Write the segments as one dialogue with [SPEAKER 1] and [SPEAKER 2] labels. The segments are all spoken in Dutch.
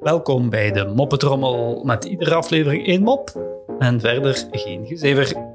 [SPEAKER 1] Welkom bij de Moppetrommel met iedere aflevering één mop en verder geen gezever.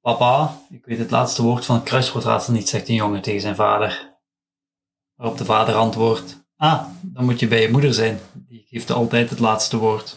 [SPEAKER 1] Papa, ik weet het laatste woord van het kruiswoordraadsel niet, zegt een jongen tegen zijn vader. Waarop de vader antwoordt: Ah, dan moet je bij je moeder zijn. Die geeft altijd het laatste woord.